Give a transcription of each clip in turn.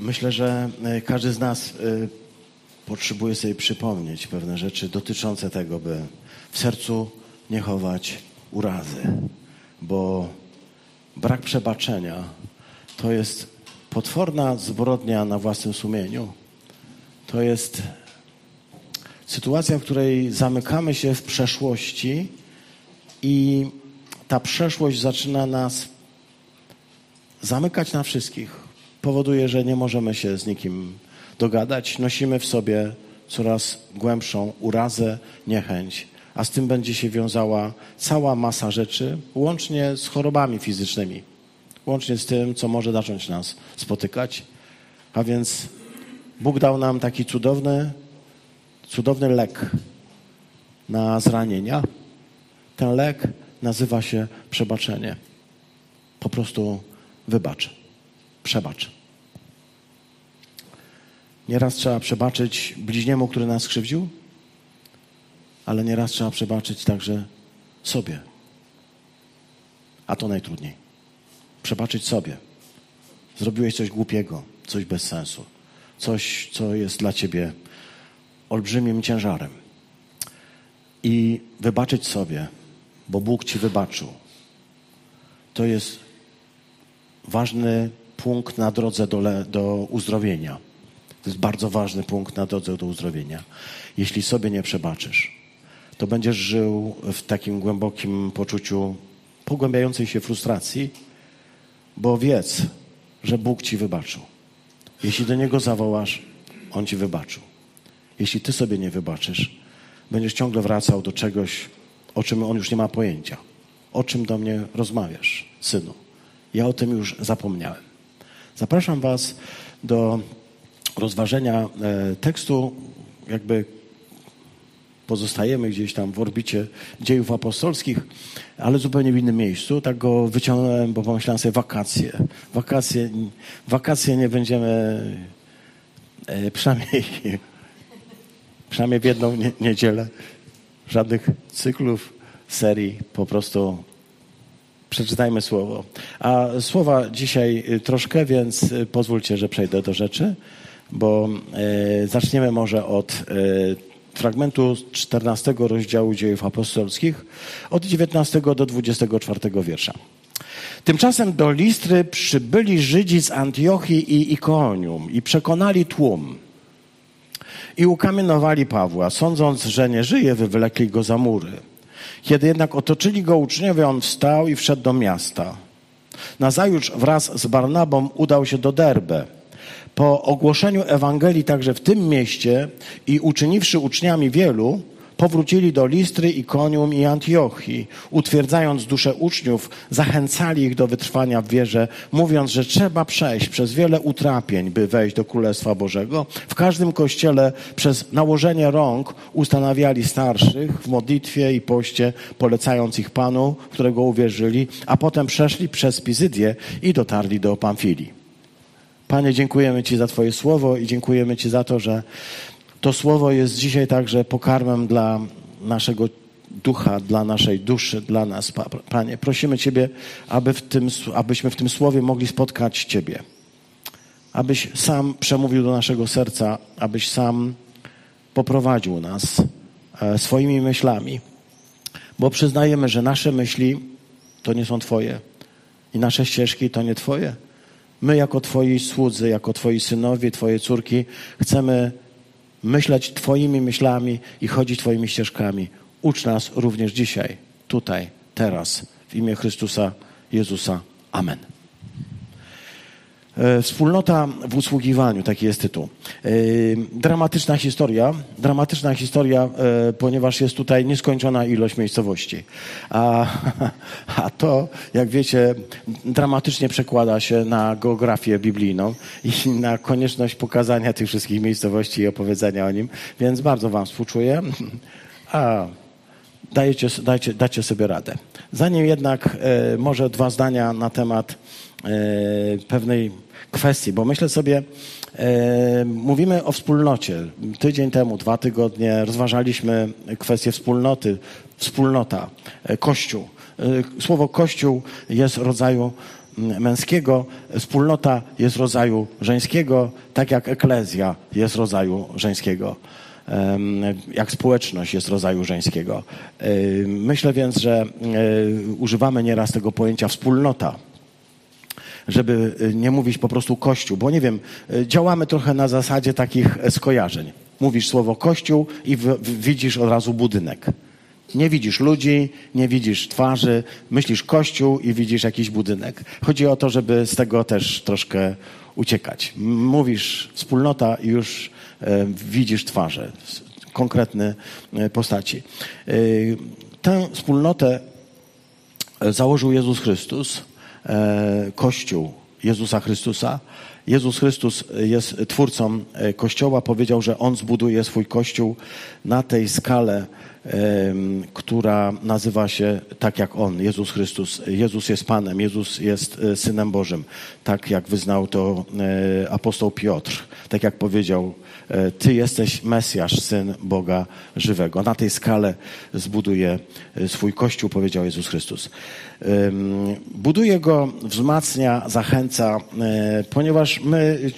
Myślę, że e, każdy z nas e, potrzebuje sobie przypomnieć pewne rzeczy dotyczące tego, by w sercu nie chować urazy, bo brak przebaczenia to jest potworna zbrodnia na własnym sumieniu. To jest sytuacja, w której zamykamy się w przeszłości i ta przeszłość zaczyna nas zamykać na wszystkich. Powoduje, że nie możemy się z nikim dogadać. Nosimy w sobie coraz głębszą urazę, niechęć, a z tym będzie się wiązała cała masa rzeczy, łącznie z chorobami fizycznymi, łącznie z tym, co może zacząć nas spotykać. A więc Bóg dał nam taki cudowny, cudowny lek na zranienia. Ten lek nazywa się przebaczenie. Po prostu wybacz, przebacz. Nieraz trzeba przebaczyć bliźniemu, który nas skrzywdził, ale nieraz trzeba przebaczyć także sobie. A to najtrudniej. Przebaczyć sobie. Zrobiłeś coś głupiego, coś bez sensu, coś, co jest dla ciebie olbrzymim ciężarem. I wybaczyć sobie, bo Bóg ci wybaczył. To jest ważny punkt na drodze do, do uzdrowienia. To jest bardzo ważny punkt na drodze do uzdrowienia. Jeśli sobie nie przebaczysz, to będziesz żył w takim głębokim poczuciu pogłębiającej się frustracji, bo wiedz, że Bóg ci wybaczył. Jeśli do Niego zawołasz, On ci wybaczył. Jeśli ty sobie nie wybaczysz, będziesz ciągle wracał do czegoś, o czym On już nie ma pojęcia. O czym do mnie rozmawiasz, synu? Ja o tym już zapomniałem. Zapraszam Was do rozważenia e, tekstu, jakby pozostajemy gdzieś tam w orbicie dziejów apostolskich, ale zupełnie w innym miejscu. Tak go wyciągnąłem, bo pomyślałem sobie wakacje. Wakacje, wakacje nie będziemy e, przynajmniej, przynajmniej w jedną nie, niedzielę żadnych cyklów, serii, po prostu przeczytajmy słowo. A słowa dzisiaj troszkę, więc pozwólcie, że przejdę do rzeczy, bo e, zaczniemy może od e, fragmentu 14 rozdziału dziejów apostolskich, od 19 do 24 wiersza. Tymczasem do Listry przybyli Żydzi z Antiochii i Ikonium i przekonali tłum. I ukamienowali Pawła, sądząc, że nie żyje, wywlekli go za mury. Kiedy jednak otoczyli go uczniowie, on wstał i wszedł do miasta. Nazajutrz wraz z Barnabą udał się do Derbe. Po ogłoszeniu Ewangelii także w tym mieście i uczyniwszy uczniami wielu, powrócili do Listry, Ikonium i Antiochii, utwierdzając duszę uczniów, zachęcali ich do wytrwania w wierze, mówiąc, że trzeba przejść przez wiele utrapień, by wejść do Królestwa Bożego. W każdym kościele przez nałożenie rąk ustanawiali starszych w modlitwie i poście, polecając ich Panu, którego uwierzyli, a potem przeszli przez Pizydię i dotarli do Pamfilii. Panie, dziękujemy Ci za Twoje słowo i dziękujemy Ci za to, że to słowo jest dzisiaj także pokarmem dla naszego ducha, dla naszej duszy, dla nas, Panie. Prosimy Ciebie, aby w tym, abyśmy w tym słowie mogli spotkać Ciebie. Abyś sam przemówił do naszego serca, abyś sam poprowadził nas e, swoimi myślami. Bo przyznajemy, że nasze myśli to nie są Twoje i nasze ścieżki to nie Twoje. My, jako Twoi słudzy, jako Twoi synowie, Twoje córki, chcemy myśleć Twoimi myślami i chodzić Twoimi ścieżkami. Ucz nas również dzisiaj, tutaj, teraz, w imię Chrystusa Jezusa. Amen. E, wspólnota w usługiwaniu, taki jest tytuł. E, dramatyczna historia, dramatyczna historia, e, ponieważ jest tutaj nieskończona ilość miejscowości. A, a to, jak wiecie, dramatycznie przekłada się na geografię biblijną i na konieczność pokazania tych wszystkich miejscowości i opowiedzenia o nim, więc bardzo Wam współczuję. A dajecie, dajcie, sobie radę. Zanim jednak może dwa zdania na temat pewnej kwestii, bo myślę sobie, e, mówimy o wspólnocie. Tydzień temu, dwa tygodnie rozważaliśmy kwestię wspólnoty, wspólnota, e, kościół. E, słowo kościół jest rodzaju męskiego, wspólnota jest rodzaju żeńskiego, tak jak eklezja jest rodzaju żeńskiego jak społeczność jest rodzaju żeńskiego. Myślę więc, że używamy nieraz tego pojęcia wspólnota żeby nie mówić po prostu kościół, bo nie wiem, działamy trochę na zasadzie takich skojarzeń. Mówisz słowo kościół i widzisz od razu budynek. Nie widzisz ludzi, nie widzisz twarzy, myślisz kościół i widzisz jakiś budynek. Chodzi o to, żeby z tego też troszkę uciekać. Mówisz wspólnota i już e, widzisz twarze, konkretne e, postaci. E, tę wspólnotę założył Jezus Chrystus, Kościół Jezusa Chrystusa. Jezus Chrystus jest twórcą Kościoła, powiedział, że On zbuduje swój Kościół na tej skale, która nazywa się tak jak On, Jezus Chrystus. Jezus jest Panem, Jezus jest e, Synem Bożym, tak jak wyznał to e, apostoł Piotr, tak jak powiedział, e, Ty jesteś Mesjasz, Syn Boga żywego. Na tej skale zbuduje swój Kościół, powiedział Jezus Chrystus. Buduje go, wzmacnia, zachęca, ponieważ my,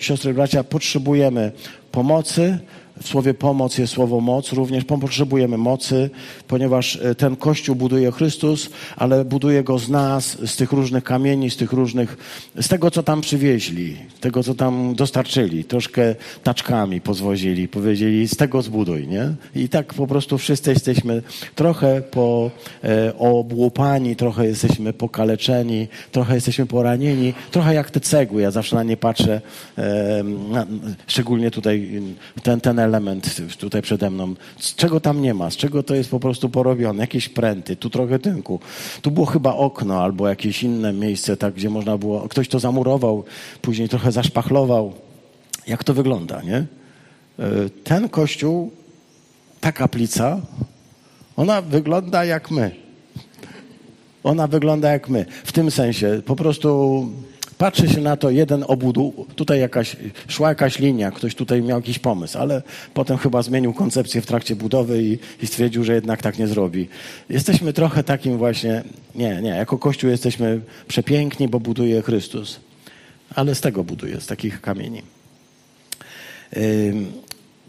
siostry bracia, potrzebujemy pomocy, w słowie pomoc jest słowo moc. Również potrzebujemy mocy, ponieważ e, ten kościół buduje Chrystus, ale buduje go z nas, z tych różnych kamieni, z tych różnych, z tego, co tam przywieźli, tego, co tam dostarczyli. Troszkę taczkami pozwozili, powiedzieli, z tego zbuduj, nie? I tak po prostu wszyscy jesteśmy trochę po, e, obłupani, trochę jesteśmy pokaleczeni, trochę jesteśmy poranieni, trochę jak te cegły. Ja zawsze na nie patrzę, e, na, szczególnie tutaj ten, ten element tutaj przede mną. Z czego tam nie ma? Z czego to jest po prostu porobione? Jakieś pręty, tu trochę tynku. Tu było chyba okno albo jakieś inne miejsce, tak, gdzie można było... Ktoś to zamurował, później trochę zaszpachlował. Jak to wygląda, nie? E, ten kościół, ta kaplica, ona wygląda jak my. Ona wygląda jak my. W tym sensie, po prostu Patrzy się na to jeden obudu, tutaj jakaś, szła jakaś linia, ktoś tutaj miał jakiś pomysł, ale potem chyba zmienił koncepcję w trakcie budowy i, i stwierdził, że jednak tak nie zrobi. Jesteśmy trochę takim właśnie, nie, nie, jako Kościół jesteśmy przepiękni, bo buduje Chrystus, ale z tego buduje, z takich kamieni.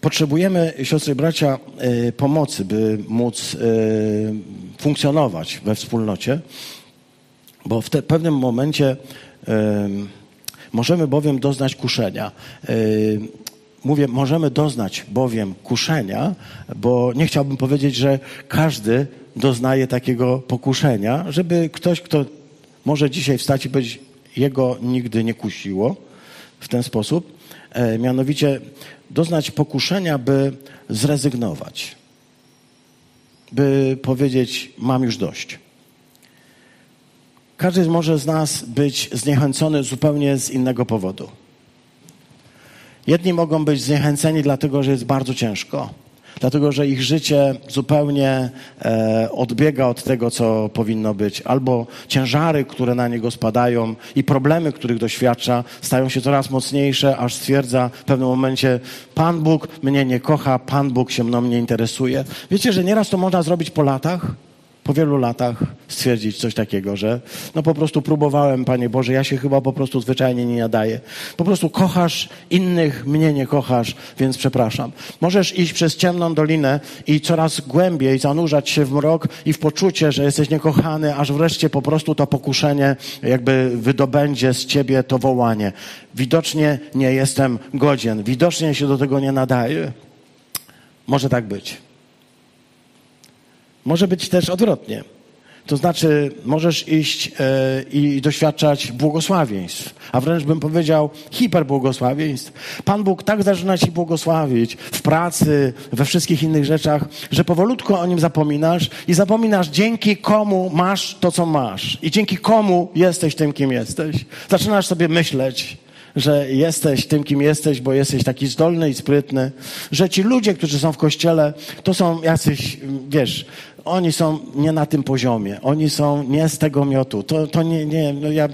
Potrzebujemy, siostry bracia, y, pomocy, by móc y, funkcjonować we wspólnocie, bo w te, pewnym momencie Możemy bowiem doznać kuszenia. Mówię, możemy doznać bowiem kuszenia, bo nie chciałbym powiedzieć, że każdy doznaje takiego pokuszenia, żeby ktoś, kto może dzisiaj wstać i powiedzieć, jego nigdy nie kusiło w ten sposób, e, mianowicie doznać pokuszenia, by zrezygnować, by powiedzieć, mam już dość. Każdy może z nas być zniechęcony zupełnie z innego powodu. Jedni mogą być zniechęceni dlatego, że jest bardzo ciężko, dlatego, że ich życie zupełnie e, odbiega od tego, co powinno być, albo ciężary, które na niego spadają i problemy, których doświadcza, stają się coraz mocniejsze, aż stwierdza w pewnym momencie: Pan Bóg mnie nie kocha, Pan Bóg się mną nie interesuje. Wiecie, że nieraz to można zrobić po latach? Po wielu latach stwierdzić coś takiego, że no po prostu próbowałem, Panie Boże, ja się chyba po prostu zwyczajnie nie nadaję. Po prostu kochasz innych, mnie nie kochasz, więc przepraszam. Możesz iść przez ciemną dolinę i coraz głębiej zanurzać się w mrok i w poczucie, że jesteś niekochany, aż wreszcie po prostu to pokuszenie jakby wydobędzie z ciebie to wołanie. Widocznie nie jestem godzien, widocznie się do tego nie nadaję. Może tak być. Może być też odwrotnie. To znaczy, możesz iść e, i doświadczać błogosławieństw, a wręcz bym powiedział hiperbłogosławieństw. Pan Bóg tak zaczyna ci błogosławić w pracy, we wszystkich innych rzeczach, że powolutku o nim zapominasz i zapominasz, dzięki komu masz to, co masz i dzięki komu jesteś tym, kim jesteś. Zaczynasz sobie myśleć, że jesteś tym, kim jesteś, bo jesteś taki zdolny i sprytny, że ci ludzie, którzy są w kościele, to są jacyś, wiesz, oni są nie na tym poziomie, oni są nie z tego miotu. To, to nie, nie, no ja,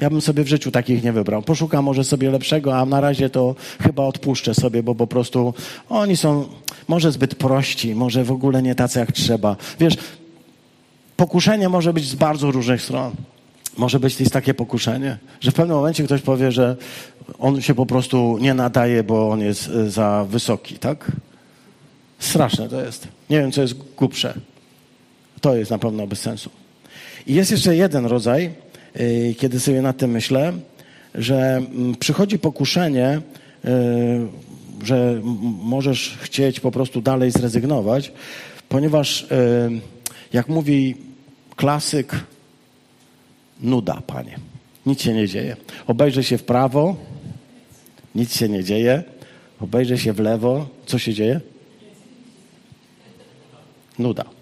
ja bym sobie w życiu takich nie wybrał. Poszukam może sobie lepszego, a na razie to chyba odpuszczę sobie, bo po prostu oni są może zbyt prości, może w ogóle nie tacy jak trzeba. Wiesz, pokuszenie może być z bardzo różnych stron. Może być jest takie pokuszenie, że w pewnym momencie ktoś powie, że on się po prostu nie nadaje, bo on jest y, za wysoki, tak? Straszne to jest. Nie wiem, co jest głupsze. To jest na pewno bez sensu. I jest jeszcze jeden rodzaj, y, kiedy sobie nad tym myślę, że mm, przychodzi pokuszenie, y, że możesz chcieć po prostu dalej zrezygnować, ponieważ jak mówi klasyk, nuda, panie. Nic się nie dzieje. Obejrzę się w prawo, nic się nie dzieje. Obejrzę się w lewo, co się dzieje? Nuda.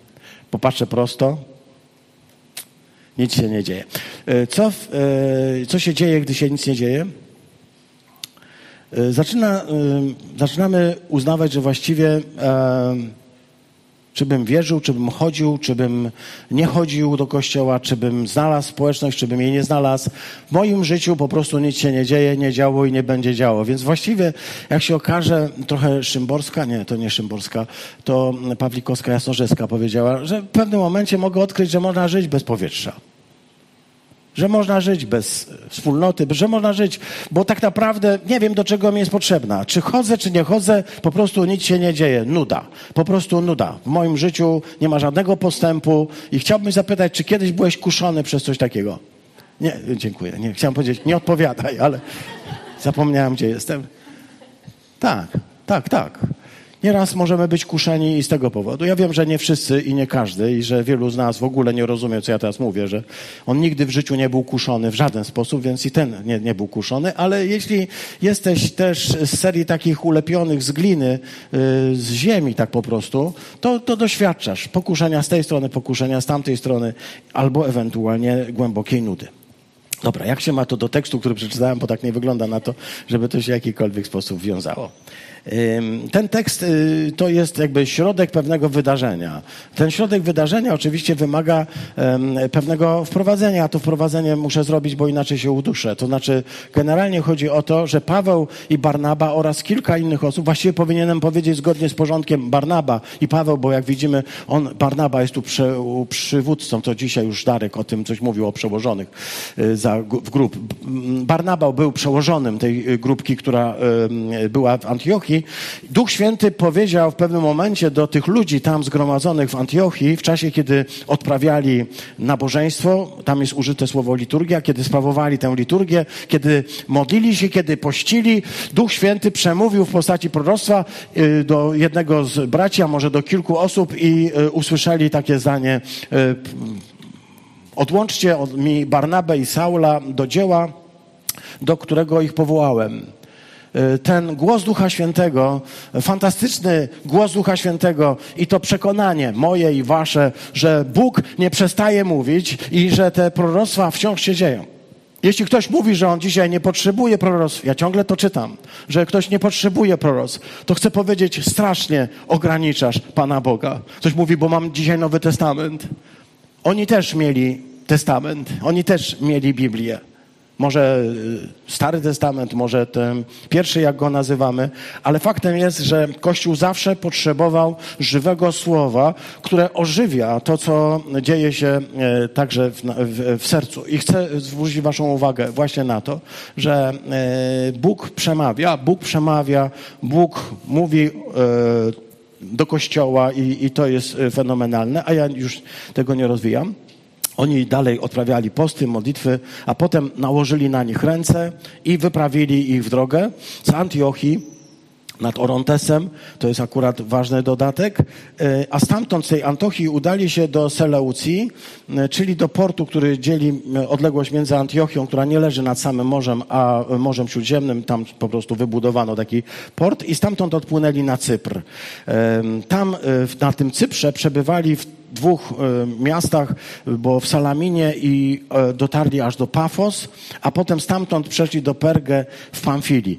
Popatrzę prosto, nic się nie dzieje. E, co, e, co się dzieje, gdy się nic nie dzieje? E, zaczyna, zaczynamy uznawać, że właściwie czy bym wierzył, czy bym chodził, czy bym nie chodził do kościoła, czy bym znalazł społeczność, czy bym jej nie znalazł. W moim życiu po prostu nic się nie dzieje, nie działo i nie będzie działo. Więc właściwie, jak się okaże, trochę Szymborska, nie, to nie Szymborska, to Pawlikowska Jasnorzewska powiedziała, że w pewnym momencie mogę odkryć, że można żyć bez powietrza że można żyć bez wspólnoty, że można żyć, bo tak naprawdę nie wiem, do czego mi jest potrzebna. Czy chodzę, czy nie chodzę, po prostu nic się nie dzieje. Nuda. Po prostu nuda. W moim życiu nie ma żadnego postępu i chciałbym zapytać, czy kiedyś byłeś kuszony przez coś takiego? Nie, dziękuję. Nie, chciałem powiedzieć, nie odpowiadaj, ale zapomniałem, gdzie jestem. Tak, tak, tak. Nieraz możemy być kuszeni i z tego powodu. Ja wiem, że nie wszyscy i nie każdy, i że wielu z nas w ogóle nie rozumie, co ja teraz mówię, że on nigdy w życiu nie był kuszony w żaden sposób, więc i ten nie, nie był kuszony, ale jeśli jesteś też z serii takich ulepionych z gliny, yy, z ziemi tak po prostu, to, to doświadczasz pokuszenia z tej strony, pokuszenia z tamtej strony, albo ewentualnie głębokiej nudy. Dobra, jak się ma to do tekstu, który przeczytałem, bo tak nie wygląda na to, żeby to się w jakikolwiek sposób wiązało. Ten tekst y, to jest jakby środek pewnego wydarzenia. Ten środek wydarzenia oczywiście wymaga pewnego wprowadzenia, a to wprowadzenie muszę zrobić, bo inaczej się uduszę. To znaczy, generalnie chodzi o to, że Paweł i Barnaba oraz kilka innych osób, właściwie powinienem powiedzieć zgodnie z porządkiem Barnaba i Paweł, bo jak widzimy, on, Barnaba jest tu przy, przywódcą, to dzisiaj już Darek o tym coś mówił o przełożonych y, za, w grup. Barnaba był przełożonym tej y, grupki, która była w Antiochii, Antiochii, Duch Święty powiedział w pewnym momencie do tych ludzi tam zgromadzonych w Antiochii, w czasie, kiedy odprawiali nabożeństwo, tam jest użyte słowo liturgia, kiedy sprawowali tę liturgię, kiedy modlili się, kiedy pościli, Duch Święty przemówił w postaci proroctwa y, do jednego z braci, a może do kilku osób i y, usłyszeli takie zdanie y, odłączcie mi Barnabę i Saula do dzieła, do którego ich powołałem. Y, ten głos Ducha Świętego, fantastyczny głos Ducha Świętego i to przekonanie moje i wasze, że Bóg nie przestaje mówić i że te proroctwa wciąż się dzieją. Jeśli ktoś mówi, że on dzisiaj nie potrzebuje proroctw, ja ciągle to czytam, że ktoś nie potrzebuje proroctw, to chcę powiedzieć, strasznie ograniczasz Pana Boga. Ktoś mówi, bo mam dzisiaj Nowy Testament. Oni też mieli Testament, oni też mieli Biblię. Może y, Stary Testament, może ten pierwszy, jak go nazywamy, ale faktem jest, że Kościół zawsze potrzebował żywego słowa, które ożywia to, co dzieje się e, także w, w, w sercu. I chcę zwrócić Waszą uwagę właśnie na to, że e, Bóg przemawia, Bóg przemawia, Bóg mówi e, do Kościoła i, i to jest fenomenalne, a ja już tego nie rozwijam. Oni dalej odprawiali posty, modlitwy, a potem nałożyli na nich ręce i wyprawili ich w drogę z Antiochii nad Orontesem, to jest akurat ważny dodatek, e, a stamtąd z tej Antiochii udali się do Seleucji, e, czyli do portu, który dzieli e, odległość między Antiochią, która nie leży nad samym morzem, a Morzem Śródziemnym, tam po prostu wybudowano taki port i stamtąd odpłynęli na Cypr. Tam na tym Cyprze przebywali w dwóch miastach, bo w Salaminie i dotarli aż do Pafos, a potem stamtąd przeszli do Pergę w Pamfilii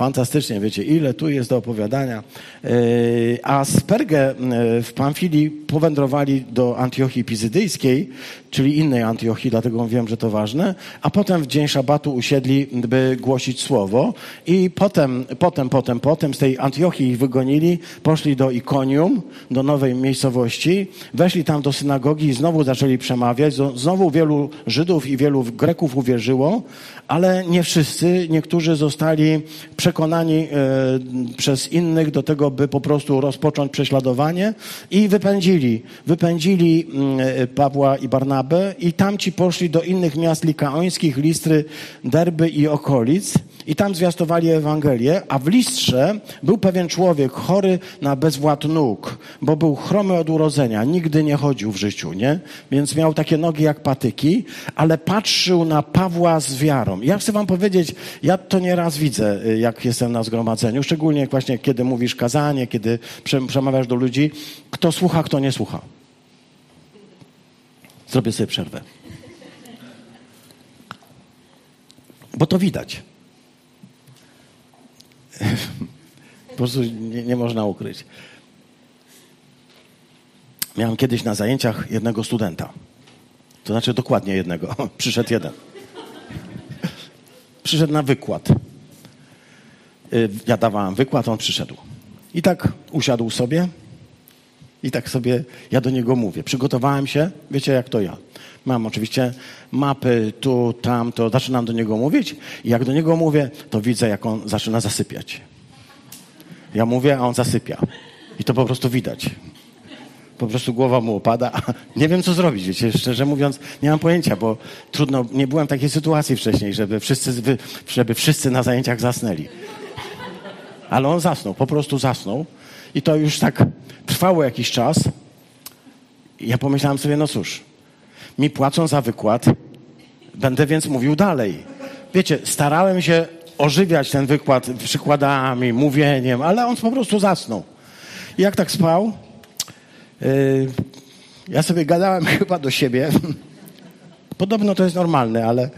fantastycznie, wiecie, ile tu jest do opowiadania. E, a z Pergę e, w Pamfilii powędrowali do Antiochii Pizydyjskiej, czyli innej Antiochii, dlatego wiem, że to ważne, a potem w dzień szabatu usiedli, by głosić słowo. I potem, potem, potem, potem z tej Antiochii ich wygonili, poszli do Ikonium, do nowej miejscowości, weszli tam do synagogi i znowu zaczęli przemawiać, znowu wielu Żydów i wielu Greków uwierzyło, ale nie wszyscy, niektórzy zostali przekonani e, przez innych do tego, by po prostu rozpocząć prześladowanie i wypędzili, wypędzili mm, e, Pawła i Barnabę i tamci poszli do innych miast likaońskich, Listry, Derby i okolic i tam zwiastowali Ewangelię, a w Listrze był pewien człowiek chory na bezwład nóg, bo był chromy od urodzenia, nigdy nie chodził w życiu, nie? Więc miał takie nogi jak patyki, ale patrzył na Pawła z wiarą. Ja chcę wam powiedzieć, ja to nieraz widzę, y, jak jestem na zgromadzeniu, szczególnie właśnie kiedy mówisz kazanie, kiedy przemawiasz do ludzi, kto słucha, kto nie słucha. Zrobię sobie przerwę. Bo to widać. po prostu nie, nie można ukryć. Miałem kiedyś na zajęciach jednego studenta. To znaczy dokładnie jednego. Przyszedł jeden. Przyszedł na wykład. Y, ja dawałem wykład, on przyszedł. I tak usiadł sobie i tak sobie ja do niego mówię. Przygotowałem się, wiecie jak to ja. Mam oczywiście mapy tu, tam, to zaczynam do niego mówić i jak do niego mówię, to widzę, jak on zaczyna zasypiać. Ja mówię, a on zasypia. I to po prostu widać. Po prostu głowa mu opada. Nie wiem, co zrobić, wiecie, szczerze mówiąc, nie mam pojęcia, bo trudno, nie byłem w takiej sytuacji wcześniej, żeby wszyscy, żeby wszyscy na zajęciach zasnęli. Ale on zasnął, po prostu zasnął. I to już tak trwało jakiś czas. I ja pomyślałem sobie, no cóż, mi płacą za wykład, będę więc mówił dalej. Wiecie, starałem się ożywiać ten wykład przykładami, mówieniem, ale on po prostu zasnął. I jak tak spał, yy, ja sobie gadałem chyba do siebie. Podobno to jest normalne, ale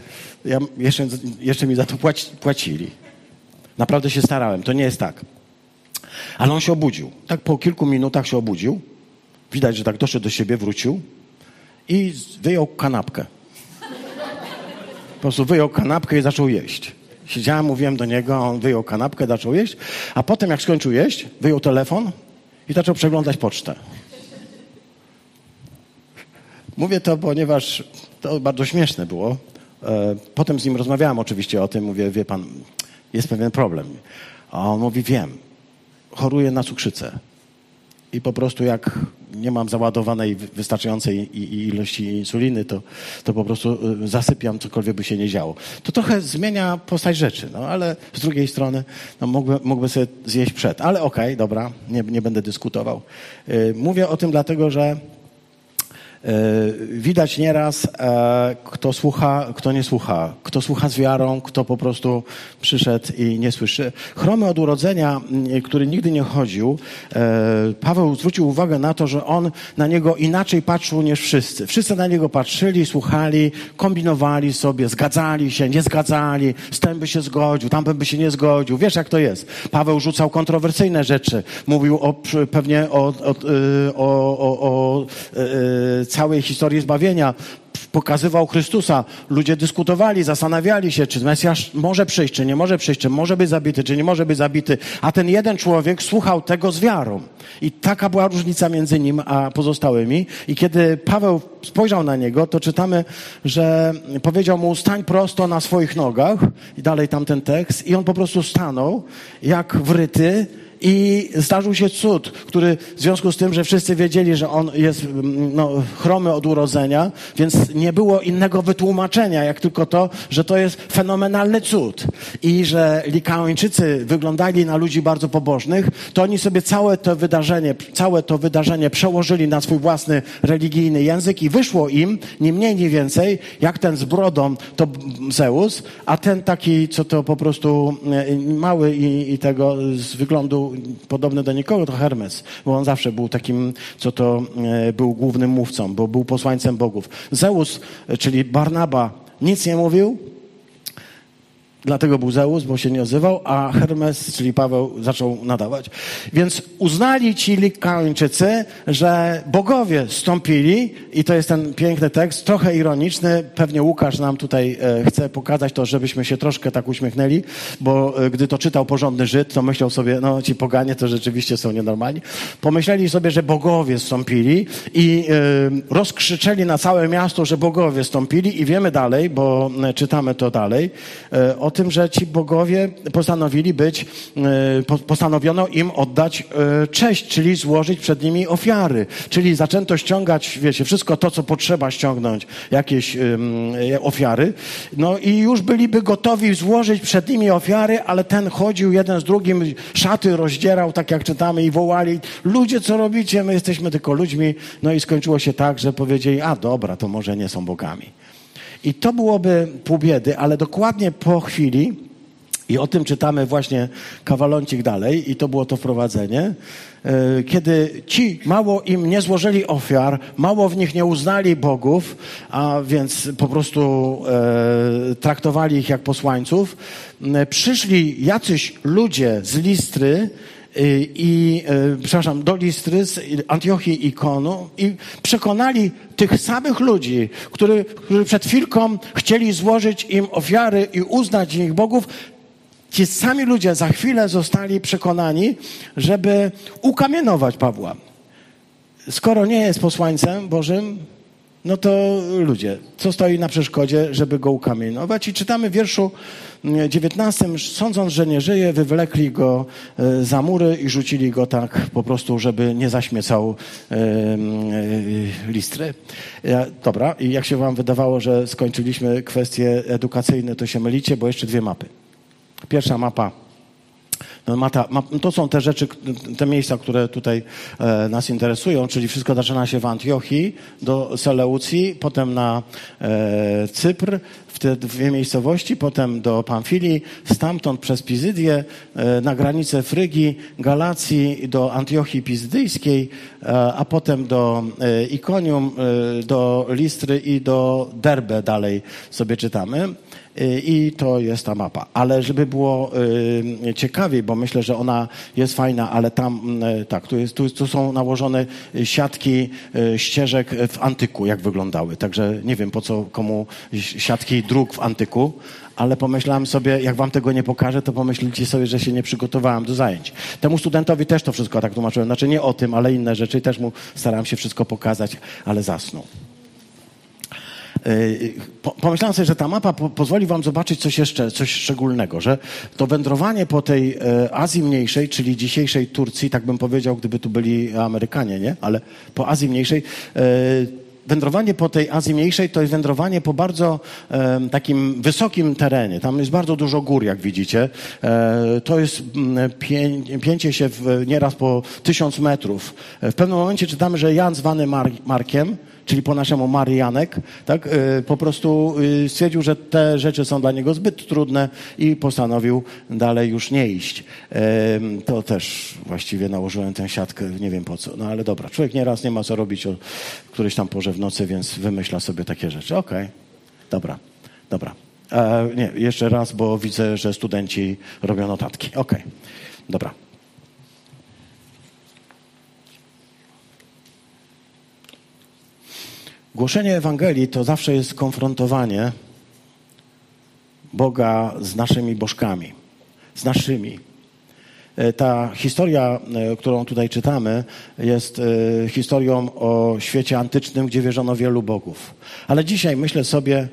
ja jeszcze, jeszcze mi za to płacili. Naprawdę się starałem, to nie jest tak. Ale on się obudził. Tak po kilku minutach się obudził. Widać, że tak doszedł do siebie, wrócił i wyjął kanapkę. Po prostu wyjął kanapkę i zaczął jeść. Siedziałem, mówiłem do niego, on wyjął kanapkę, zaczął jeść, a potem jak skończył jeść, wyjął telefon i zaczął przeglądać pocztę. Mówię to, ponieważ to bardzo śmieszne było. E, potem z nim rozmawiałem oczywiście o tym, mówię, wie pan, jest pewien problem. A on mówi, wiem, choruję na cukrzycę. I po prostu jak nie mam załadowanej wystarczającej ilości insuliny, to, to po prostu y, zasypiam, cokolwiek by się nie działo. To trochę zmienia postać rzeczy, no ale z drugiej strony no, mógłbym, mógłbym sobie zjeść przed. Ale okej, okay, dobra, nie, nie będę dyskutował. Y, mówię o tym dlatego, że widać nieraz, e, kto słucha, kto nie słucha, kto słucha z wiarą, kto po prostu przyszedł i nie słyszy. Chromy od urodzenia, który nigdy nie chodził, e, Paweł zwrócił uwagę na to, że on na niego inaczej patrzył niż wszyscy. Wszyscy na niego patrzyli, słuchali, kombinowali sobie, zgadzali się, nie zgadzali, z tym by się zgodził, tam by się nie zgodził. Wiesz, jak to jest. Paweł rzucał kontrowersyjne rzeczy. Mówił o, pewnie o, o, o, o, o całej historii zbawienia, pokazywał Chrystusa. Ludzie dyskutowali, zastanawiali się, czy Mesjasz może przyjść, czy nie może przyjść, czy może być zabity, czy nie może być zabity. A ten jeden człowiek słuchał tego z wiarą. I taka była różnica między nim a pozostałymi. I kiedy Paweł spojrzał na niego, to czytamy, że powiedział mu, stań prosto na swoich nogach. I dalej tamten tekst. I on po prostu stanął, jak wryty, i zdarzył się cud, który w związku z tym, że wszyscy wiedzieli, że on jest mm, no, chromy od urodzenia, więc nie było innego wytłumaczenia, jak tylko to, że to jest fenomenalny cud. I że Likaończycy wyglądali na ludzi bardzo pobożnych, to oni sobie całe to wydarzenie, całe to wydarzenie przełożyli na swój własny religijny język i wyszło im, nie mniej, nie więcej, jak ten z brodą to Zeus, a ten taki, co to po prostu e, mały i, i tego z wyglądu podobny do nikogo, to Hermes, bo on zawsze był takim, co to e, był głównym mówcą, bo był posłańcem bogów. Zeus, czyli Barnaba, nic nie mówił, Dlatego był Zeus, bo się nie odzywał, a Hermes, czyli Paweł, zaczął nadawać. Więc uznali ci Likańczycy, że bogowie stąpili, i to jest ten piękny tekst, trochę ironiczny. Pewnie Łukasz nam tutaj e, chce pokazać to, żebyśmy się troszkę tak uśmiechnęli, bo e, gdy to czytał porządny Żyd, to myślał sobie, no ci poganie to rzeczywiście są nienormalni. Pomyśleli sobie, że bogowie stąpili i e, rozkrzyczeli na całe miasto, że bogowie stąpili i wiemy dalej, bo czytamy to dalej, o tym, że ci bogowie postanowili być, e, postanowiono im oddać e, cześć, czyli złożyć przed nimi ofiary. Czyli zaczęto ściągać, wiecie, wszystko to, co potrzeba ściągnąć, jakieś ofiary. No i już byliby gotowi złożyć przed nimi ofiary, ale ten chodził jeden z drugim, szaty rozdzierał, tak jak czytamy, i wołali, ludzie, co robicie? My jesteśmy tylko ludźmi. No i skończyło się tak, że powiedzieli, a dobra, to może nie są bogami. I to byłoby pół biedy, ale dokładnie po chwili, i o tym czytamy właśnie kawaloncik dalej, i to było to wprowadzenie, e, kiedy ci mało im nie złożyli ofiar, mało w nich nie uznali bogów, a więc po prostu e, traktowali ich jak posłańców, przyszli jacyś ludzie z Listry, i, y, przepraszam, do Listry z Antiochii i Konu i przekonali tych samych ludzi, którzy, którzy przed chwilką chcieli złożyć im ofiary i uznać ich bogów, ci sami ludzie za chwilę zostali przekonani, żeby ukamienować Pawła. Skoro nie jest posłańcem Bożym, no to ludzie, co stoi na przeszkodzie, żeby go ukamienować? I czytamy w wierszu 19, sądząc, że nie żyje, wywlekli go e, za mury i rzucili go tak po prostu, żeby nie zaśmiecał e, e, listry. Dobra, i jak się wam wydawało, że skończyliśmy kwestie edukacyjne, to się mylicie, bo jeszcze dwie mapy. Pierwsza mapa no, Mata, ma, to są te rzeczy, te miejsca, które tutaj e, nas interesują, czyli wszystko zaczyna się w Antiochii, do Seleucji, potem na e, Cypr, w te dwie miejscowości, potem do Pamfilii, stamtąd przez Pizydię, e, na granicę Frygii, Galacji, do Antiochii Pizydyjskiej, e, a potem do e, Ikonium, e, do Listry i do Derbe dalej sobie czytamy. Y, i to jest ta mapa. Ale żeby było y, ciekawiej, bo myślę, że ona jest fajna, ale tam, y, tak, tu, jest, tu, są nałożone siatki ścieżek w antyku, jak wyglądały. Także nie wiem, po co komu siatki dróg w antyku, ale pomyślałem sobie, jak wam tego nie pokażę, to pomyślicie sobie, że się nie przygotowałem do zajęć. Temu studentowi też to wszystko tak tłumaczyłem. Znaczy nie o tym, ale inne rzeczy. Też mu starałem się wszystko pokazać, ale zasnął. Y, pomyślałem sobie, że ta mapa pozwoli wam zobaczyć coś jeszcze, coś szczególnego, że to wędrowanie po tej e, Azji Mniejszej, czyli dzisiejszej Turcji, tak bym powiedział, gdyby tu byli Amerykanie, nie? Ale po Azji Mniejszej, e, wędrowanie po tej Azji Mniejszej to jest wędrowanie po bardzo e, takim wysokim terenie. Tam jest bardzo dużo gór, jak widzicie. E, to jest pię, pięcie się w, nieraz po tysiąc metrów. W pewnym momencie czytamy, że Jan zwany Mar Markiem, czyli po naszemu Marianek, tak, y, po prostu y, stwierdził, że te rzeczy są dla niego zbyt trudne i postanowił dalej już nie iść. To też właściwie nałożyłem tę siatkę, nie wiem po co, no ale dobra, człowiek nieraz nie ma co robić o którejś tam porze w nocy, więc wymyśla sobie takie rzeczy. Okej, okay. dobra, dobra. E, nie, jeszcze raz, bo widzę, że studenci robią notatki. Okej, okay. dobra. Głoszenie Ewangelii to zawsze jest konfrontowanie Boga z naszymi bożkami, z naszymi. E, ta historia, e, którą tutaj czytamy, jest e, historią o świecie antycznym, gdzie wierzono wielu bogów. Ale dzisiaj myślę sobie,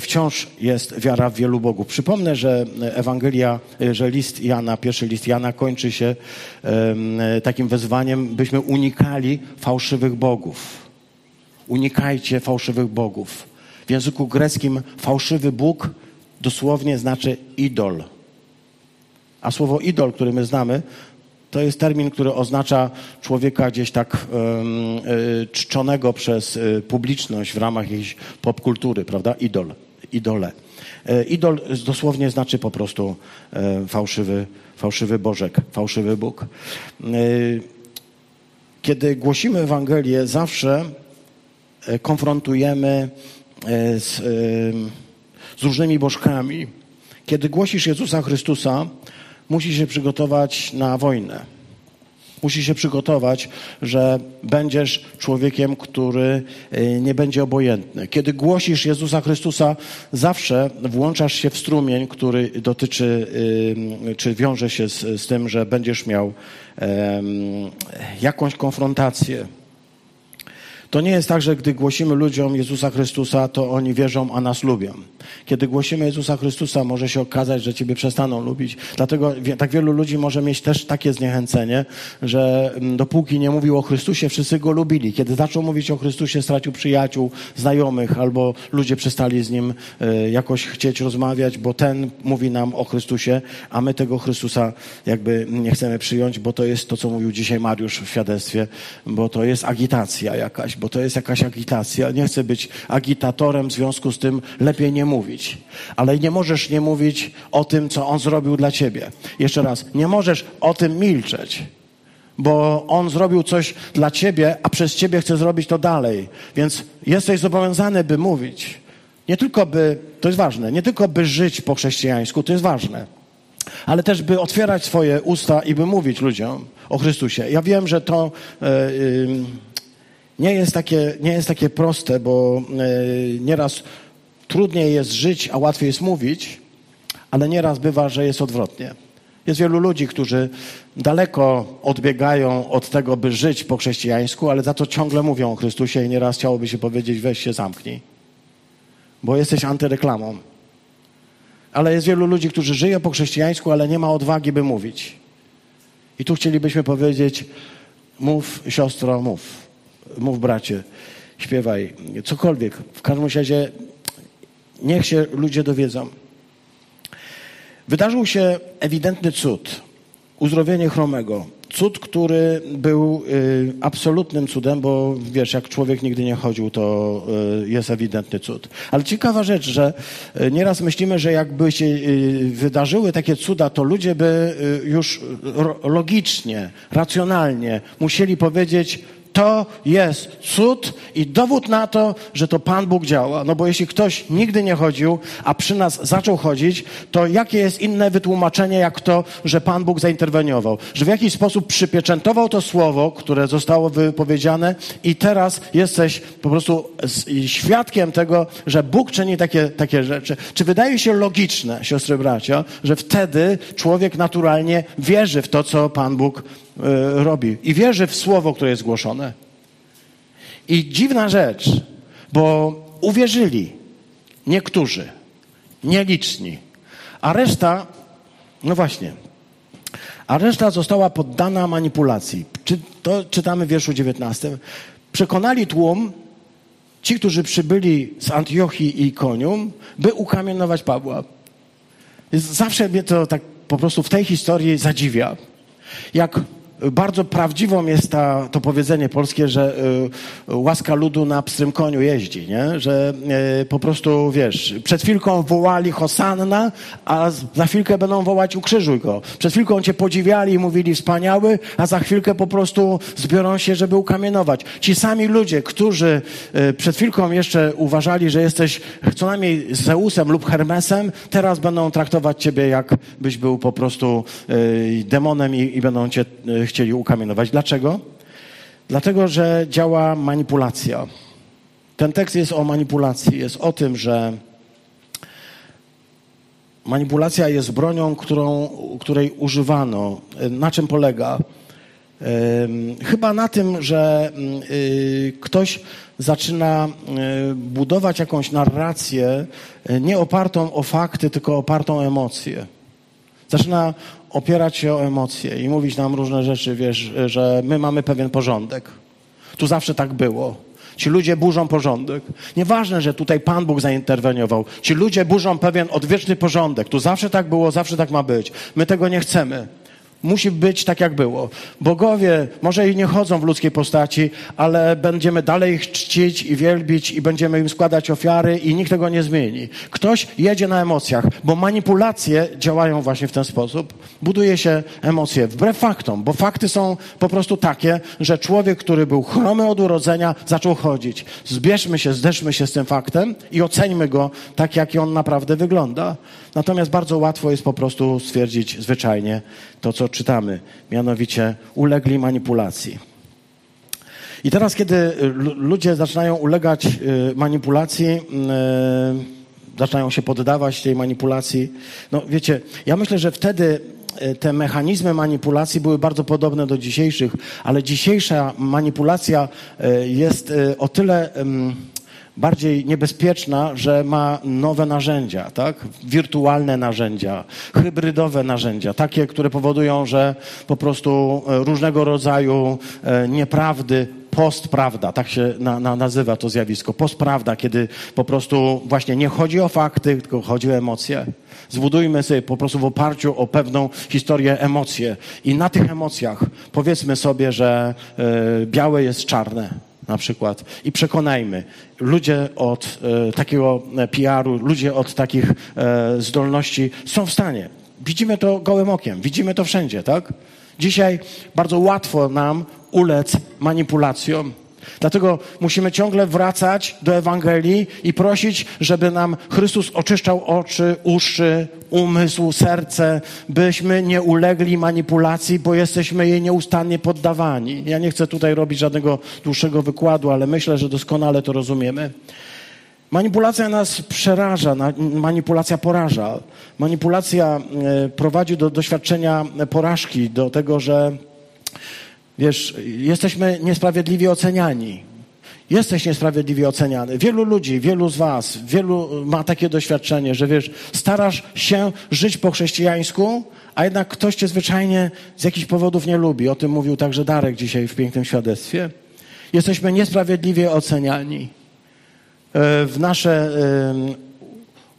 wciąż jest wiara w wielu bogów. Przypomnę, że Ewangelia, że list Jana, pierwszy list Jana kończy się takim wezwaniem, byśmy unikali fałszywych bogów unikajcie fałszywych bogów. W języku greckim fałszywy Bóg dosłownie znaczy idol. A słowo idol, które my znamy, to jest termin, który oznacza człowieka gdzieś tak um, czczonego przez e, publiczność w ramach jakiejś popkultury, prawda? Idol, idole. E, idol dosłownie znaczy po prostu fałszywy, fałszywy Bożek, fałszywy Bóg. Kiedy głosimy Ewangelię, zawsze E, konfrontujemy e, z, e, z różnymi bożkami. Kiedy głosisz Jezusa Chrystusa, musisz się przygotować na wojnę. Musisz się przygotować, że będziesz człowiekiem, który nie będzie obojętny. Kiedy głosisz Jezusa Chrystusa, zawsze włączasz się w strumień, który dotyczy, czy wiąże się z, z tym, że będziesz miał jakąś konfrontację. To nie jest tak, że gdy głosimy ludziom Jezusa Chrystusa, to oni wierzą, a nas lubią. Kiedy głosimy Jezusa Chrystusa, może się okazać, że Ciebie przestaną lubić. Dlatego tak wielu ludzi może mieć też takie zniechęcenie, że mm, dopóki nie mówił o Chrystusie, wszyscy go lubili. Kiedy zaczął mówić o Chrystusie, stracił przyjaciół, znajomych, albo ludzie przestali z nim e, jakoś chcieć rozmawiać, bo ten mówi nam o Chrystusie, a my tego Chrystusa jakby nie chcemy przyjąć, bo to jest to, co mówił dzisiaj Mariusz w świadectwie, bo to jest agitacja jakaś bo to jest jakaś agitacja. Nie chcę być agitatorem, w związku z tym lepiej nie mówić. Ale nie możesz nie mówić o tym, co on zrobił dla ciebie. Jeszcze raz, nie możesz o tym milczeć bo on zrobił coś dla ciebie, a przez ciebie chce zrobić to dalej. Więc jesteś zobowiązany, by mówić. Nie tylko by, to jest ważne, nie tylko by żyć po chrześcijańsku, to jest ważne, ale też by otwierać swoje usta i by mówić ludziom o Chrystusie. Ja wiem, że to. Yy, yy, nie jest takie, nie jest takie proste, bo e, nieraz trudniej jest żyć, a łatwiej jest mówić, ale nieraz bywa, że jest odwrotnie. Jest wielu ludzi, którzy daleko odbiegają od tego, by żyć po chrześcijańsku, ale za to ciągle mówią o Chrystusie i nieraz chciałoby się powiedzieć, weź się zamknij, bo jesteś antyreklamą. Ale jest wielu ludzi, którzy żyją po chrześcijańsku, ale nie ma odwagi, by mówić. I tu chcielibyśmy powiedzieć, mów siostro, mów mów bracie, śpiewaj, cokolwiek. W każdym razie niech się ludzie dowiedzą. Wydarzył się ewidentny cud. Uzdrowienie chromego. Cud, który był y, absolutnym cudem, bo wiesz, jak człowiek nigdy nie chodził, to y, jest ewidentny cud. Ale ciekawa rzecz, że y, nieraz myślimy, że jakby się y, wydarzyły takie cuda, to ludzie by y, już logicznie, racjonalnie musieli powiedzieć, to jest cud i dowód na to, że to Pan Bóg działa. No bo jeśli ktoś nigdy nie chodził, a przy nas zaczął chodzić, to jakie jest inne wytłumaczenie, jak to, że Pan Bóg zainterweniował? Że w jakiś sposób przypieczętował to słowo, które zostało wypowiedziane i teraz jesteś po prostu świadkiem tego, że Bóg czyni takie, takie rzeczy. Czy wydaje się logiczne, siostry bracia, że wtedy człowiek naturalnie wierzy w to, co Pan Bóg robi i wierzy w słowo, które jest głoszone. I dziwna rzecz, bo uwierzyli niektórzy, nieliczni, a reszta, no właśnie, a reszta została poddana manipulacji. Czy to czytamy w wierszu 19. Przekonali tłum, ci, którzy przybyli z Antiochii i Konium, by ukamienować Pawła. Zawsze mnie to tak po prostu w tej historii zadziwia. Jak bardzo prawdziwą jest ta, to powiedzenie polskie, że y, łaska ludu na pstrym koniu jeździ, nie? Że y, po prostu, wiesz, przed chwilką wołali Hosanna, a za chwilkę będą wołać ukrzyżuj go. Przed chwilką cię podziwiali i mówili wspaniały, a za chwilkę po prostu zbiorą się, żeby ukamienować. Ci sami ludzie, którzy y, przed chwilką jeszcze uważali, że jesteś co najmniej Zeusem lub Hermesem, teraz będą traktować ciebie jak byś był po prostu y, demonem i, i będą cię y, chcieli ukamienować. Dlaczego? Dlatego, że działa manipulacja. Ten tekst jest o manipulacji, jest o tym, że manipulacja jest bronią, którą, której używano. Na czym polega? Chyba na tym, że y, ktoś zaczyna y, budować jakąś narrację y, nie opartą o fakty, tylko opartą o emocje. Zaczyna opierać się o emocje i mówić nam różne rzeczy, wiesz, że my mamy pewien porządek. Tu zawsze tak było. Ci ludzie burzą porządek. Nieważne, że tutaj Pan Bóg zainterweniował. Ci ludzie burzą pewien odwieczny porządek. Tu zawsze tak było, zawsze tak ma być. My tego nie chcemy. Musi być tak, jak było. Bogowie może i nie chodzą w ludzkiej postaci, ale będziemy dalej ich czcić i wielbić i będziemy im składać ofiary i nikt tego nie zmieni. Ktoś jedzie na emocjach, bo manipulacje działają właśnie w ten sposób. Buduje się emocje wbrew faktom, bo fakty są po prostu takie, że człowiek, który był chromy od urodzenia, zaczął chodzić. Zbierzmy się, zderzmy się z tym faktem i oceńmy go tak, jak on naprawdę wygląda. Natomiast bardzo łatwo jest po prostu stwierdzić zwyczajnie to, co czytamy, mianowicie ulegli manipulacji. I teraz, kiedy ludzie zaczynają ulegać y, manipulacji, y, zaczynają się poddawać tej manipulacji, no wiecie, ja myślę, że wtedy te mechanizmy manipulacji były bardzo podobne do dzisiejszych, ale dzisiejsza manipulacja jest o tyle bardziej niebezpieczna, że ma nowe narzędzia, tak? Wirtualne narzędzia, hybrydowe narzędzia, takie, które powodują, że po prostu e, różnego rodzaju e, nieprawdy postprawda, tak się na, na, nazywa to zjawisko. Postprawda, kiedy po prostu właśnie nie chodzi o fakty, tylko chodzi o emocje. Zbudujmy sobie po prostu w oparciu o pewną historię emocje i na tych emocjach powiedzmy sobie, że y, białe jest czarne na przykład i przekonajmy, ludzie od e, takiego e, PR-u, ludzie od takich zdolności są w stanie. Widzimy to gołym okiem, widzimy to wszędzie, tak? Dzisiaj bardzo łatwo nam ulec manipulacjom. Dlatego musimy ciągle wracać do Ewangelii i prosić, żeby nam Chrystus oczyszczał oczy, uszy, umysł, serce, byśmy nie ulegli manipulacji, bo jesteśmy jej nieustannie poddawani. Ja nie chcę tutaj robić żadnego dłuższego wykładu, ale myślę, że doskonale to rozumiemy. Manipulacja nas przeraża, manipulacja poraża. Manipulacja e, prowadzi do doświadczenia porażki, do tego, że Wiesz, jesteśmy niesprawiedliwie oceniani. Jesteś niesprawiedliwie oceniany. Wielu ludzi, wielu z Was, wielu ma takie doświadczenie, że wiesz, starasz się żyć po chrześcijańsku, a jednak ktoś cię zwyczajnie z jakichś powodów nie lubi. O tym mówił także Darek dzisiaj w pięknym świadectwie. Jesteśmy niesprawiedliwie oceniani. E, w nasze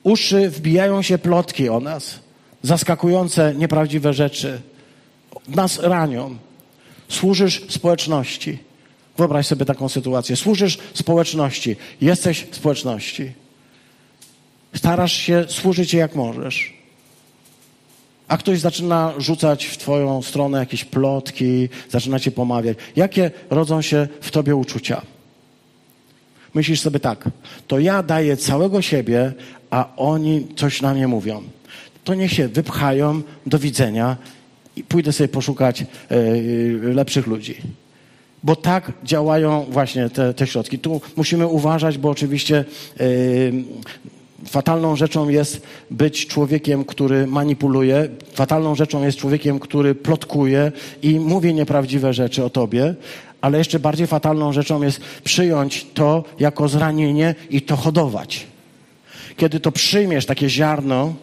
uszy wbijają się plotki o nas, zaskakujące, nieprawdziwe rzeczy. Nas ranią. Służysz społeczności. Wyobraź sobie taką sytuację. Służysz społeczności. Jesteś w społeczności. Starasz się służyć jak możesz. A ktoś zaczyna rzucać w twoją stronę jakieś plotki, zaczyna cię pomawiać. Jakie rodzą się w tobie uczucia? Myślisz sobie tak, to ja daję całego siebie, a oni coś na mnie mówią. To niech się wypchają, do widzenia i pójdę sobie poszukać e, lepszych ludzi. Bo tak działają właśnie te, te środki. Tu musimy uważać, bo oczywiście e, fatalną rzeczą jest być człowiekiem, który manipuluje, fatalną rzeczą jest człowiekiem, który plotkuje i mówi nieprawdziwe rzeczy o tobie, ale jeszcze bardziej fatalną rzeczą jest przyjąć to jako zranienie i to hodować. Kiedy to przyjmiesz takie ziarno,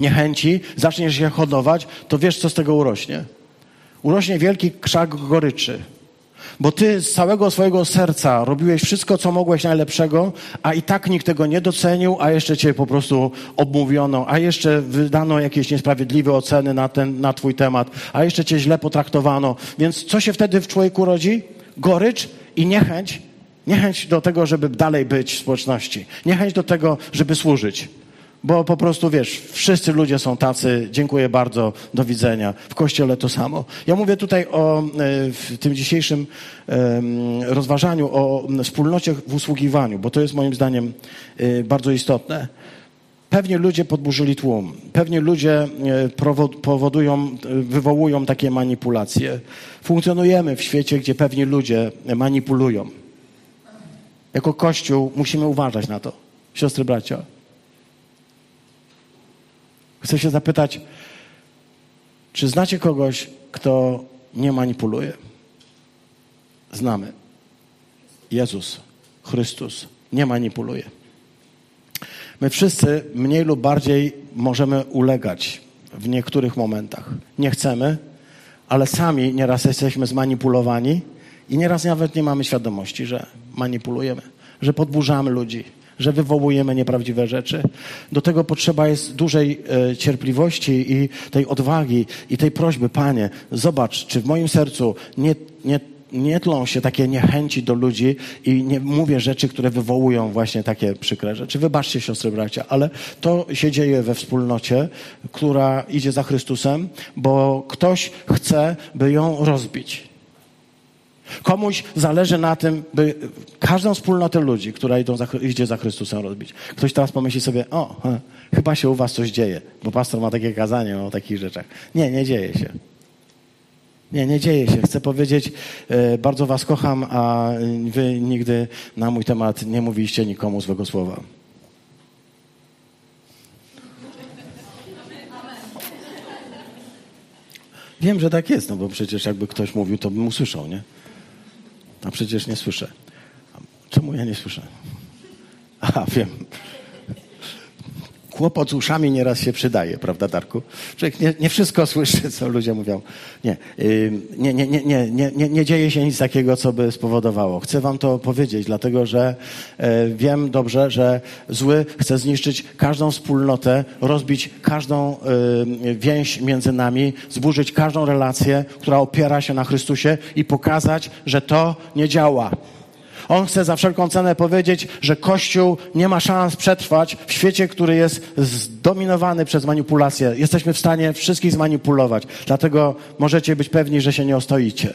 niechęci, zaczniesz je hodować, to wiesz, co z tego urośnie. Urośnie wielki krzak goryczy. Bo ty z całego swojego serca robiłeś wszystko, co mogłeś najlepszego, a i tak nikt tego nie docenił, a jeszcze cię po prostu obmówiono, a jeszcze wydano jakieś niesprawiedliwe oceny na, ten, na twój temat, a jeszcze cię źle potraktowano. Więc co się wtedy w człowieku rodzi? Gorycz i niechęć. Niechęć do tego, żeby dalej być w społeczności. Niechęć do tego, żeby służyć. Bo po prostu wiesz, wszyscy ludzie są tacy, dziękuję bardzo, do widzenia. W kościele to samo. Ja mówię tutaj o, e, w tym dzisiejszym rozważaniu o wspólnocie w usługiwaniu, bo to jest moim zdaniem e, bardzo istotne. Pewnie ludzie podburzyli tłum. Pewnie ludzie e, powodują, wywołują takie manipulacje. Funkcjonujemy w świecie, gdzie pewni ludzie manipulują. Jako Kościół musimy uważać na to. Siostry, bracia. Chcę się zapytać, czy znacie kogoś, kto nie manipuluje? Znamy. Jezus, Chrystus nie manipuluje. My wszyscy mniej lub bardziej możemy ulegać w niektórych momentach. Nie chcemy, ale sami nieraz jesteśmy zmanipulowani i nieraz nawet nie mamy świadomości, że manipulujemy, że podburzamy ludzi, że wywołujemy nieprawdziwe rzeczy. Do tego potrzeba jest dużej e, cierpliwości i tej odwagi i tej prośby, Panie, zobacz, czy w moim sercu nie, nie nie tlą się takie niechęci do ludzi i nie mówię rzeczy, które wywołują właśnie takie przykre rzeczy. Wybaczcie, siostry, bracia, ale to się dzieje we wspólnocie, która idzie za Chrystusem, bo ktoś chce, by ją rozbić. Komuś zależy na tym, by każdą wspólnotę ludzi, która idą za, idzie za Chrystusem rozbić. Ktoś teraz pomyśli sobie, o, chyba się u was coś dzieje, bo pastor ma takie kazanie o takich rzeczach. Nie, nie dzieje się. Nie, nie dzieje się. Chcę powiedzieć, e, bardzo was kocham, a wy nigdy na mój temat nie mówiliście nikomu złego słowa. Wiem, że tak jest, no bo przecież jakby ktoś mówił, to bym usłyszał, nie? A przecież nie słyszę. Czemu ja nie słyszę? Aha, wiem. Kłopot z uszami nieraz się przydaje, prawda, Darku? Człowiek nie, nie wszystko słyszy, co ludzie mówią. Nie, nie, nie, nie, nie, nie, nie, dzieje się nic takiego, co by spowodowało. Chcę wam to powiedzieć, dlatego że e, wiem dobrze, że zły chce zniszczyć każdą wspólnotę, rozbić każdą więź między nami, zburzyć każdą relację, która opiera się na Chrystusie i pokazać, że to nie działa. On chce za wszelką cenę powiedzieć, że Kościół nie ma szans przetrwać w świecie, który jest zdominowany przez manipulację. Jesteśmy w stanie wszystkich zmanipulować. Dlatego możecie być pewni, że się nie ostoicie.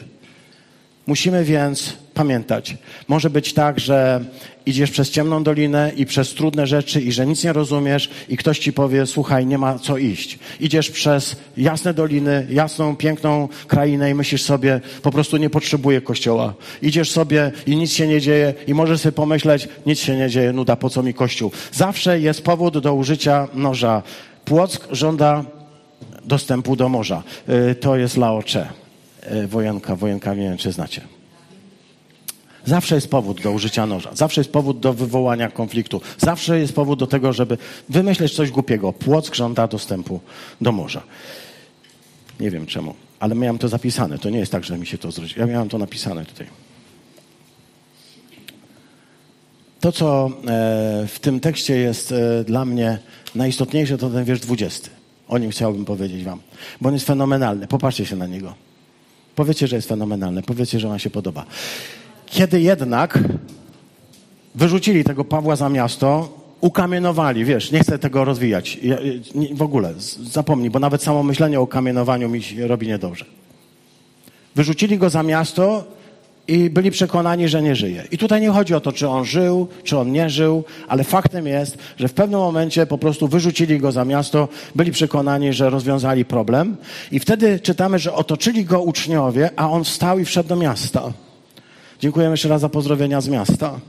Musimy więc pamiętać, może być tak, że idziesz przez ciemną dolinę i przez trudne rzeczy i że nic nie rozumiesz i ktoś ci powie, słuchaj, nie ma co iść. Idziesz przez jasne doliny, jasną, piękną krainę i myślisz sobie, po prostu nie potrzebuję kościoła. Idziesz sobie i nic się nie dzieje i możesz sobie pomyśleć, nic się nie dzieje, nuda, po co mi kościół. Zawsze jest powód do użycia noża. Płock żąda dostępu do morza. Y, to jest Laocze. Y, wojenka, wojenka, nie wiem, czy znacie. Zawsze jest powód do użycia noża, zawsze jest powód do wywołania konfliktu, zawsze jest powód do tego, żeby wymyśleć coś głupiego. Płock żąda dostępu do morza. Nie wiem czemu, ale miałem to zapisane. To nie jest tak, że mi się to zwróci. Ja miałem to napisane tutaj. To, co e, w tym tekście jest e, dla mnie najistotniejsze, to ten wiersz 20. O nim chciałbym powiedzieć wam, bo on jest fenomenalny. Popatrzcie się na niego. Powiecie, że jest fenomenalny. Powiecie, że on się podoba. Kiedy jednak wyrzucili tego Pawła za miasto, ukamienowali, wiesz, nie chcę tego rozwijać. W ogóle, zapomnij, bo nawet samo myślenie o kamienowaniu mi robi niedobrze. Wyrzucili go za miasto i byli przekonani, że nie żyje. I tutaj nie chodzi o to, czy on żył, czy on nie żył, ale faktem jest, że w pewnym momencie po prostu wyrzucili go za miasto, byli przekonani, że rozwiązali problem. I wtedy czytamy, że otoczyli go uczniowie, a on wstał i wszedł do miasta. Dziękujemy jeszcze raz za pozdrowienia z miasta.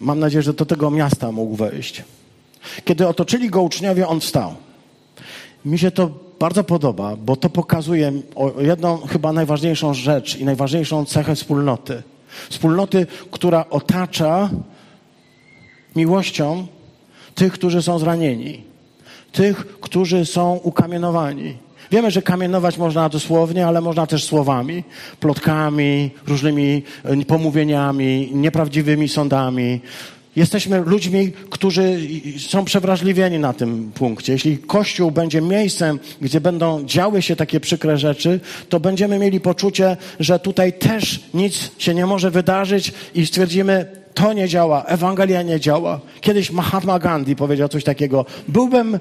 Mam nadzieję, że do tego miasta mógł wejść. Kiedy otoczyli go uczniowie, on wstał. Mi się to bardzo podoba, bo to pokazuje jedną chyba najważniejszą rzecz i najważniejszą cechę wspólnoty. Wspólnoty, która otacza miłością tych, którzy są zranieni, tych, którzy są ukamienowani Wiemy, że kamienować można dosłownie, ale można też słowami, plotkami, różnymi e, pomówieniami, nieprawdziwymi sądami. Jesteśmy ludźmi, którzy są przewrażliwieni na tym punkcie. Jeśli Kościół będzie miejscem, gdzie będą działy się takie przykre rzeczy, to będziemy mieli poczucie, że tutaj też nic się nie może wydarzyć i stwierdzimy, to nie działa, Ewangelia nie działa. Kiedyś Mahatma Gandhi powiedział coś takiego. Byłbym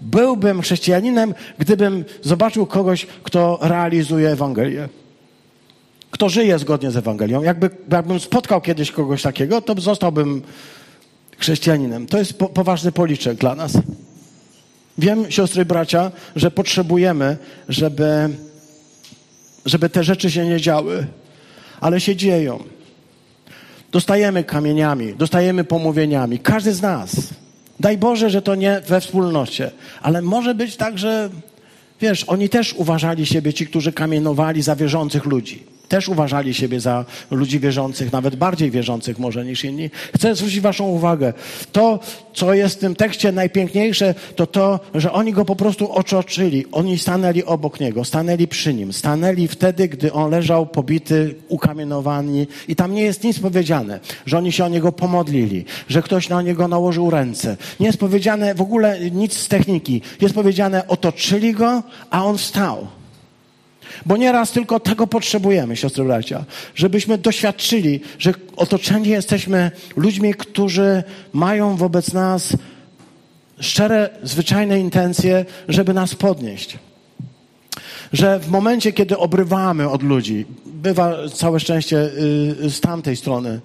Byłbym chrześcijaninem, gdybym zobaczył kogoś, kto realizuje Ewangelię. Kto żyje zgodnie z Ewangelią. Jakby, jakbym spotkał kiedyś kogoś takiego, to zostałbym chrześcijaninem. To jest po, poważny policzek dla nas. Wiem, siostry bracia, że potrzebujemy, żeby, żeby te rzeczy się nie działy, ale się dzieją. Dostajemy kamieniami, dostajemy pomówieniami. Każdy z nas. Daj Boże, że to nie we wspólnocie, ale może być tak, że wiesz, oni też uważali siebie, ci, którzy kamienowali za wierzących ludzi. Też uważali siebie za ludzi wierzących, nawet bardziej wierzących może niż inni. Chcę zwrócić Waszą uwagę. To, co jest w tym tekście najpiękniejsze, to to, że oni go po prostu otoczyli. Oni stanęli obok niego, stanęli przy nim, stanęli wtedy, gdy on leżał pobity, ukamienowany i tam nie jest nic powiedziane, że oni się o niego pomodlili, że ktoś na niego nałożył ręce. Nie jest powiedziane w ogóle nic z techniki. Jest powiedziane, otoczyli go, a on wstał. Bo nieraz tylko tego potrzebujemy, siostry bracia, żebyśmy doświadczyli, że otoczeni jesteśmy ludźmi, którzy mają wobec nas szczere, zwyczajne intencje, żeby nas podnieść. Że w momencie, kiedy obrywamy od ludzi, bywa całe szczęście y, z tamtej strony,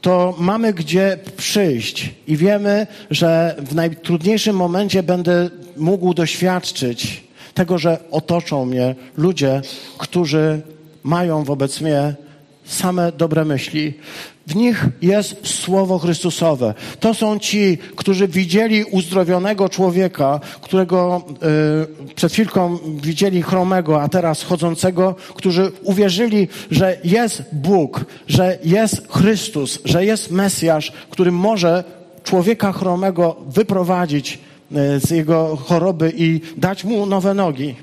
to mamy gdzie przyjść i wiemy, że w najtrudniejszym momencie będę mógł doświadczyć tego, że otoczą mnie ludzie, którzy mają wobec mnie same dobre myśli. W nich jest Słowo Chrystusowe. To są ci, którzy widzieli uzdrowionego człowieka, którego y, przed chwilką widzieli chromego, a teraz chodzącego, którzy uwierzyli, że jest Bóg, że jest Chrystus, że jest Mesjasz, który może człowieka chromego wyprowadzić z jego choroby i dać mu nowe nogi.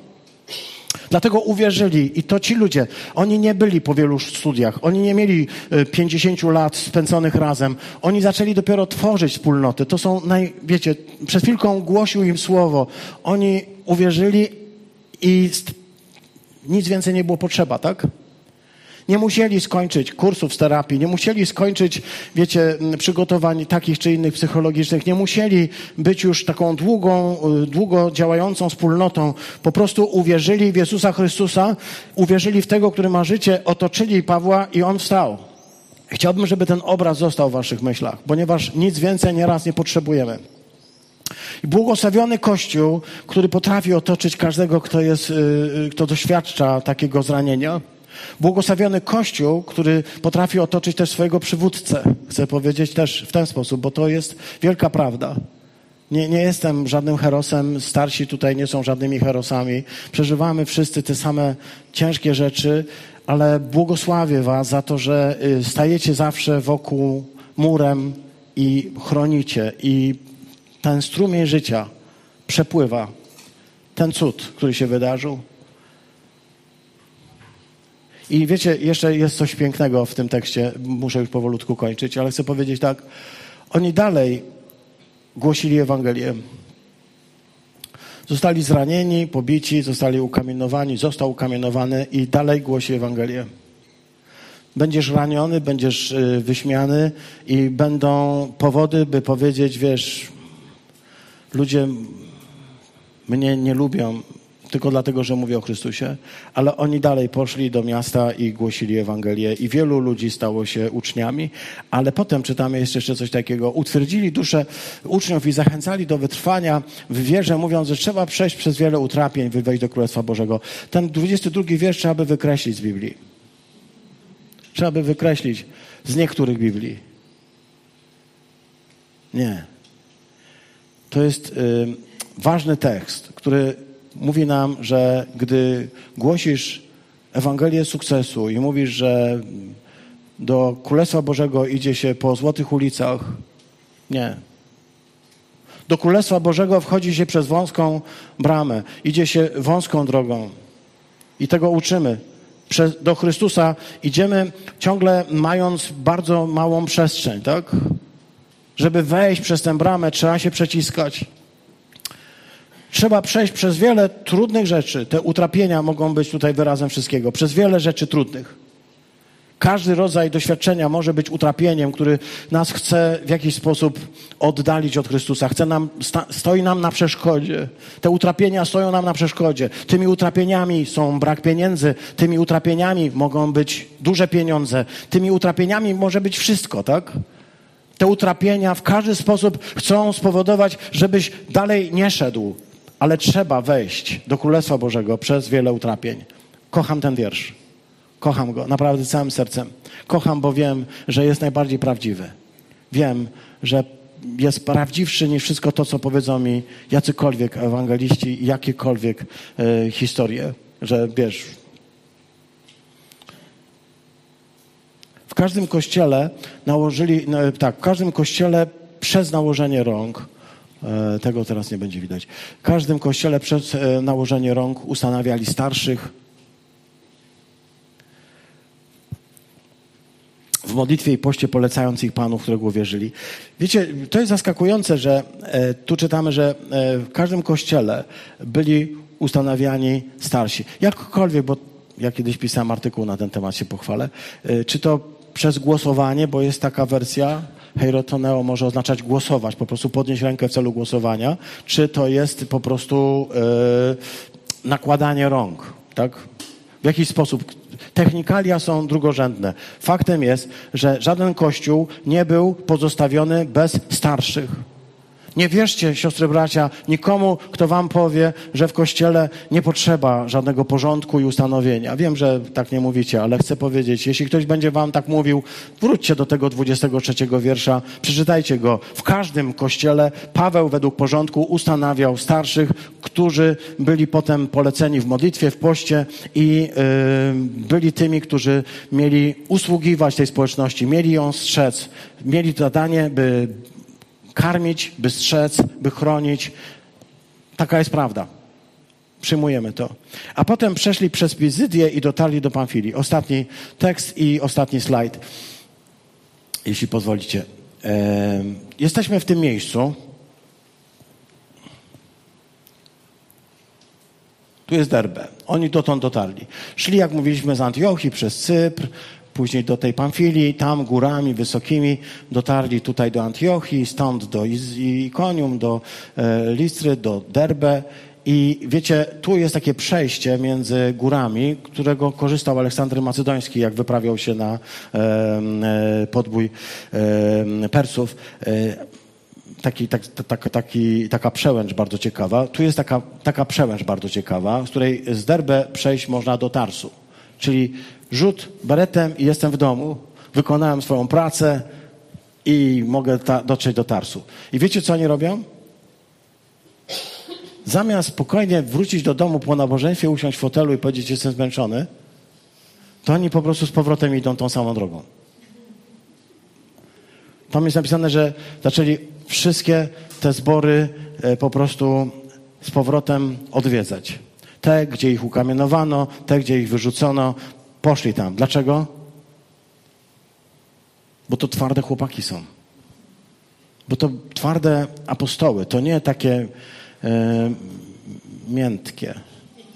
Dlatego uwierzyli i to ci ludzie, oni nie byli po wielu studiach, oni nie mieli 50 e, lat spędzonych razem, oni zaczęli dopiero tworzyć wspólnoty. To są, naj, wiecie, przed chwilką głosił im słowo, oni uwierzyli i nic więcej nie było potrzeba, tak? Nie musieli skończyć kursów z terapii, nie musieli skończyć, wiecie, przygotowań takich czy innych psychologicznych, nie musieli być już taką długą, y, długo działającą wspólnotą. Po prostu uwierzyli w Jezusa Chrystusa, uwierzyli w tego, który ma życie, otoczyli Pawła i on wstał. Chciałbym, żeby ten obraz został w waszych myślach, ponieważ nic więcej nieraz nie potrzebujemy. Błogosławiony Kościół, który potrafi otoczyć każdego, kto, jest, y, y, kto doświadcza takiego zranienia, Błogosławiony Kościół, który potrafi otoczyć też swojego przywódcę. Chcę powiedzieć też w ten sposób, bo to jest wielka prawda. Nie, nie jestem żadnym herosem, starsi tutaj nie są żadnymi herosami. Przeżywamy wszyscy te same ciężkie rzeczy, ale błogosławię Was za to, że y, stajecie zawsze wokół murem i chronicie. I ten strumień życia przepływa. Ten cud, który się wydarzył. I wiecie, jeszcze jest coś pięknego w tym tekście, muszę już powolutku kończyć, ale chcę powiedzieć tak. Oni dalej głosili Ewangelię. Zostali zranieni, pobici, zostali ukamienowani, został ukamienowany i dalej głosi Ewangelię. Będziesz raniony, będziesz y, wyśmiany i będą powody, by powiedzieć, wiesz, ludzie mnie nie lubią, tylko dlatego, że mówię o Chrystusie, ale oni dalej poszli do miasta i głosili Ewangelię i wielu ludzi stało się uczniami, ale potem czytamy jeszcze coś takiego. Utwierdzili duszę uczniów i zachęcali do wytrwania w wierze, mówiąc, że trzeba przejść przez wiele utrapień, by wejść do Królestwa Bożego. Ten 22 wiersz trzeba by wykreślić z Biblii. Trzeba by wykreślić z niektórych Biblii. Nie. To jest y, ważny tekst, który mówi nam, że gdy głosisz Ewangelię sukcesu i mówisz, że do Królestwa Bożego idzie się po złotych ulicach, nie. Do Królestwa Bożego wchodzi się przez wąską bramę, idzie się wąską drogą. I tego uczymy. do Chrystusa idziemy ciągle mając bardzo małą przestrzeń, tak? Żeby wejść przez tę bramę, trzeba się przeciskać. Trzeba przejść przez wiele trudnych rzeczy. Te utrapienia mogą być tutaj wyrazem wszystkiego. Przez wiele rzeczy trudnych. Każdy rodzaj doświadczenia może być utrapieniem, który nas chce w jakiś sposób oddalić od Chrystusa. Chce nam, stoi nam na przeszkodzie. Te utrapienia stoją nam na przeszkodzie. Tymi utrapieniami są brak pieniędzy, tymi utrapieniami mogą być duże pieniądze, tymi utrapieniami może być wszystko, tak? Te utrapienia w każdy sposób chcą spowodować, żebyś dalej nie szedł, ale trzeba wejść do Królestwa Bożego przez wiele utrapień. Kocham ten wiersz. Kocham go naprawdę całym sercem. Kocham, bo wiem, że jest najbardziej prawdziwy. Wiem, że jest prawdziwszy niż wszystko to, co powiedzą mi jacykolwiek ewangeliści, jakiekolwiek e, historie. Że wiesz, W każdym kościele nałożyli, no, tak, w każdym kościele przez nałożenie rąk, tego teraz nie będzie widać, w każdym kościele przez e, nałożenie rąk ustanawiali starszych, w modlitwie i poście polecając ich Panów, którego uwierzyli. Wiecie, to jest zaskakujące, że e, tu czytamy, że e, w każdym kościele byli ustanawiani starsi. Jakkolwiek, bo ja kiedyś pisałem artykuł na ten temat, się pochwalę. E, czy to przez głosowanie, bo jest taka wersja, heirotoneo może oznaczać głosować, po prostu podnieść rękę w celu głosowania, czy to jest po prostu e, nakładanie rąk, tak? W jakiś sposób Technikalia są drugorzędne. Faktem jest, że żaden kościół nie był pozostawiony bez starszych. Nie wierzcie, siostry bracia, nikomu, kto wam powie, że w kościele nie potrzeba żadnego porządku i ustanowienia. Wiem, że tak nie mówicie, ale chcę powiedzieć, jeśli ktoś będzie wam tak mówił, wróćcie do tego 23 wiersza, przeczytajcie go. W każdym kościele Paweł według porządku ustanawiał starszych, którzy byli potem poleceni w modlitwie, w poście i yy, byli tymi, którzy mieli usługiwać tej społeczności, mieli ją strzec, mieli zadanie, by karmić, by strzec, by chronić. Taka jest prawda. Przyjmujemy to. A potem przeszli przez Pizydię i dotarli do Pamfilii. Ostatni tekst i ostatni slajd, jeśli pozwolicie. Jesteśmy w tym miejscu. Tu jest Derbe. Oni dotąd dotarli. Szli, jak mówiliśmy, z Antiochii przez Cypr, później do tej Pamfilii, tam górami wysokimi dotarli tutaj do Antiochii, stąd do Ikonium, do e, Listry, do Derbe. I wiecie, tu jest takie przejście między górami, którego korzystał Aleksander Macedoński, jak wyprawiał się na e, podbój e, Persów. Taki, tak, tak, taki, taka przełęcz bardzo ciekawa. Tu jest taka, taka przełęcz bardzo ciekawa, z której z Derbe przejść można do Tarsu. Czyli rzut beretem i jestem w domu, wykonałem swoją pracę i mogę ta, dotrzeć do Tarsu. I wiecie, co oni robią? Zamiast spokojnie wrócić do domu po nabożeństwie, usiąść w fotelu i powiedzieć, jestem zmęczony, to oni po prostu z powrotem idą tą samą drogą. Tam jest napisane, że zaczęli wszystkie te zbory e, po prostu z powrotem odwiedzać. Te, gdzie ich ukamienowano, te, gdzie ich wyrzucono, Poszli tam. Dlaczego? Bo to twarde chłopaki są. Bo to twarde apostoły. To nie takie e, miętkie.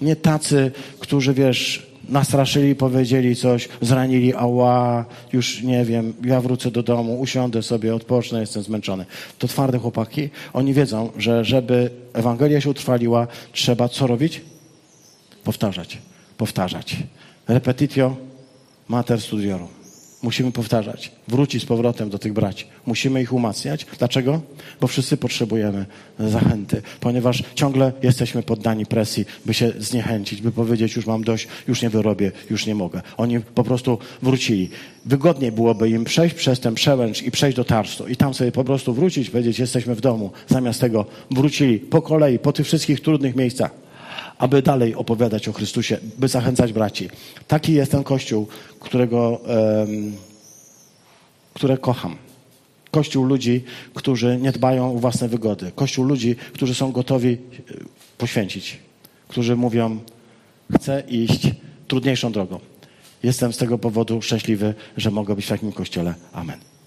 Nie tacy, którzy, wiesz, nastraszyli, powiedzieli coś, zranili, ała, już nie wiem, ja wrócę do domu, usiądę sobie, odpocznę, jestem zmęczony. To twarde chłopaki. Oni wiedzą, że żeby Ewangelia się utrwaliła, trzeba co robić? Powtarzać, powtarzać. Repetitio mater studiorum. Musimy powtarzać, wrócić z powrotem do tych braci. Musimy ich umacniać. Dlaczego? Bo wszyscy potrzebujemy zachęty, ponieważ ciągle jesteśmy poddani presji, by się zniechęcić, by powiedzieć, już mam dość, już nie wyrobię, już nie mogę. Oni po prostu wrócili. Wygodniej byłoby im przejść przez ten przełęcz i przejść do Tarsu i tam sobie po prostu wrócić, powiedzieć, jesteśmy w domu. Zamiast tego wrócili po kolei, po tych wszystkich trudnych miejscach aby dalej opowiadać o Chrystusie, by zachęcać braci. Taki jest ten Kościół, którego, um, które kocham. Kościół ludzi, którzy nie dbają o własne wygody. Kościół ludzi, którzy są gotowi e, poświęcić. Którzy mówią, chcę iść trudniejszą drogą. Jestem z tego powodu szczęśliwy, że mogę być w takim kościele. Amen.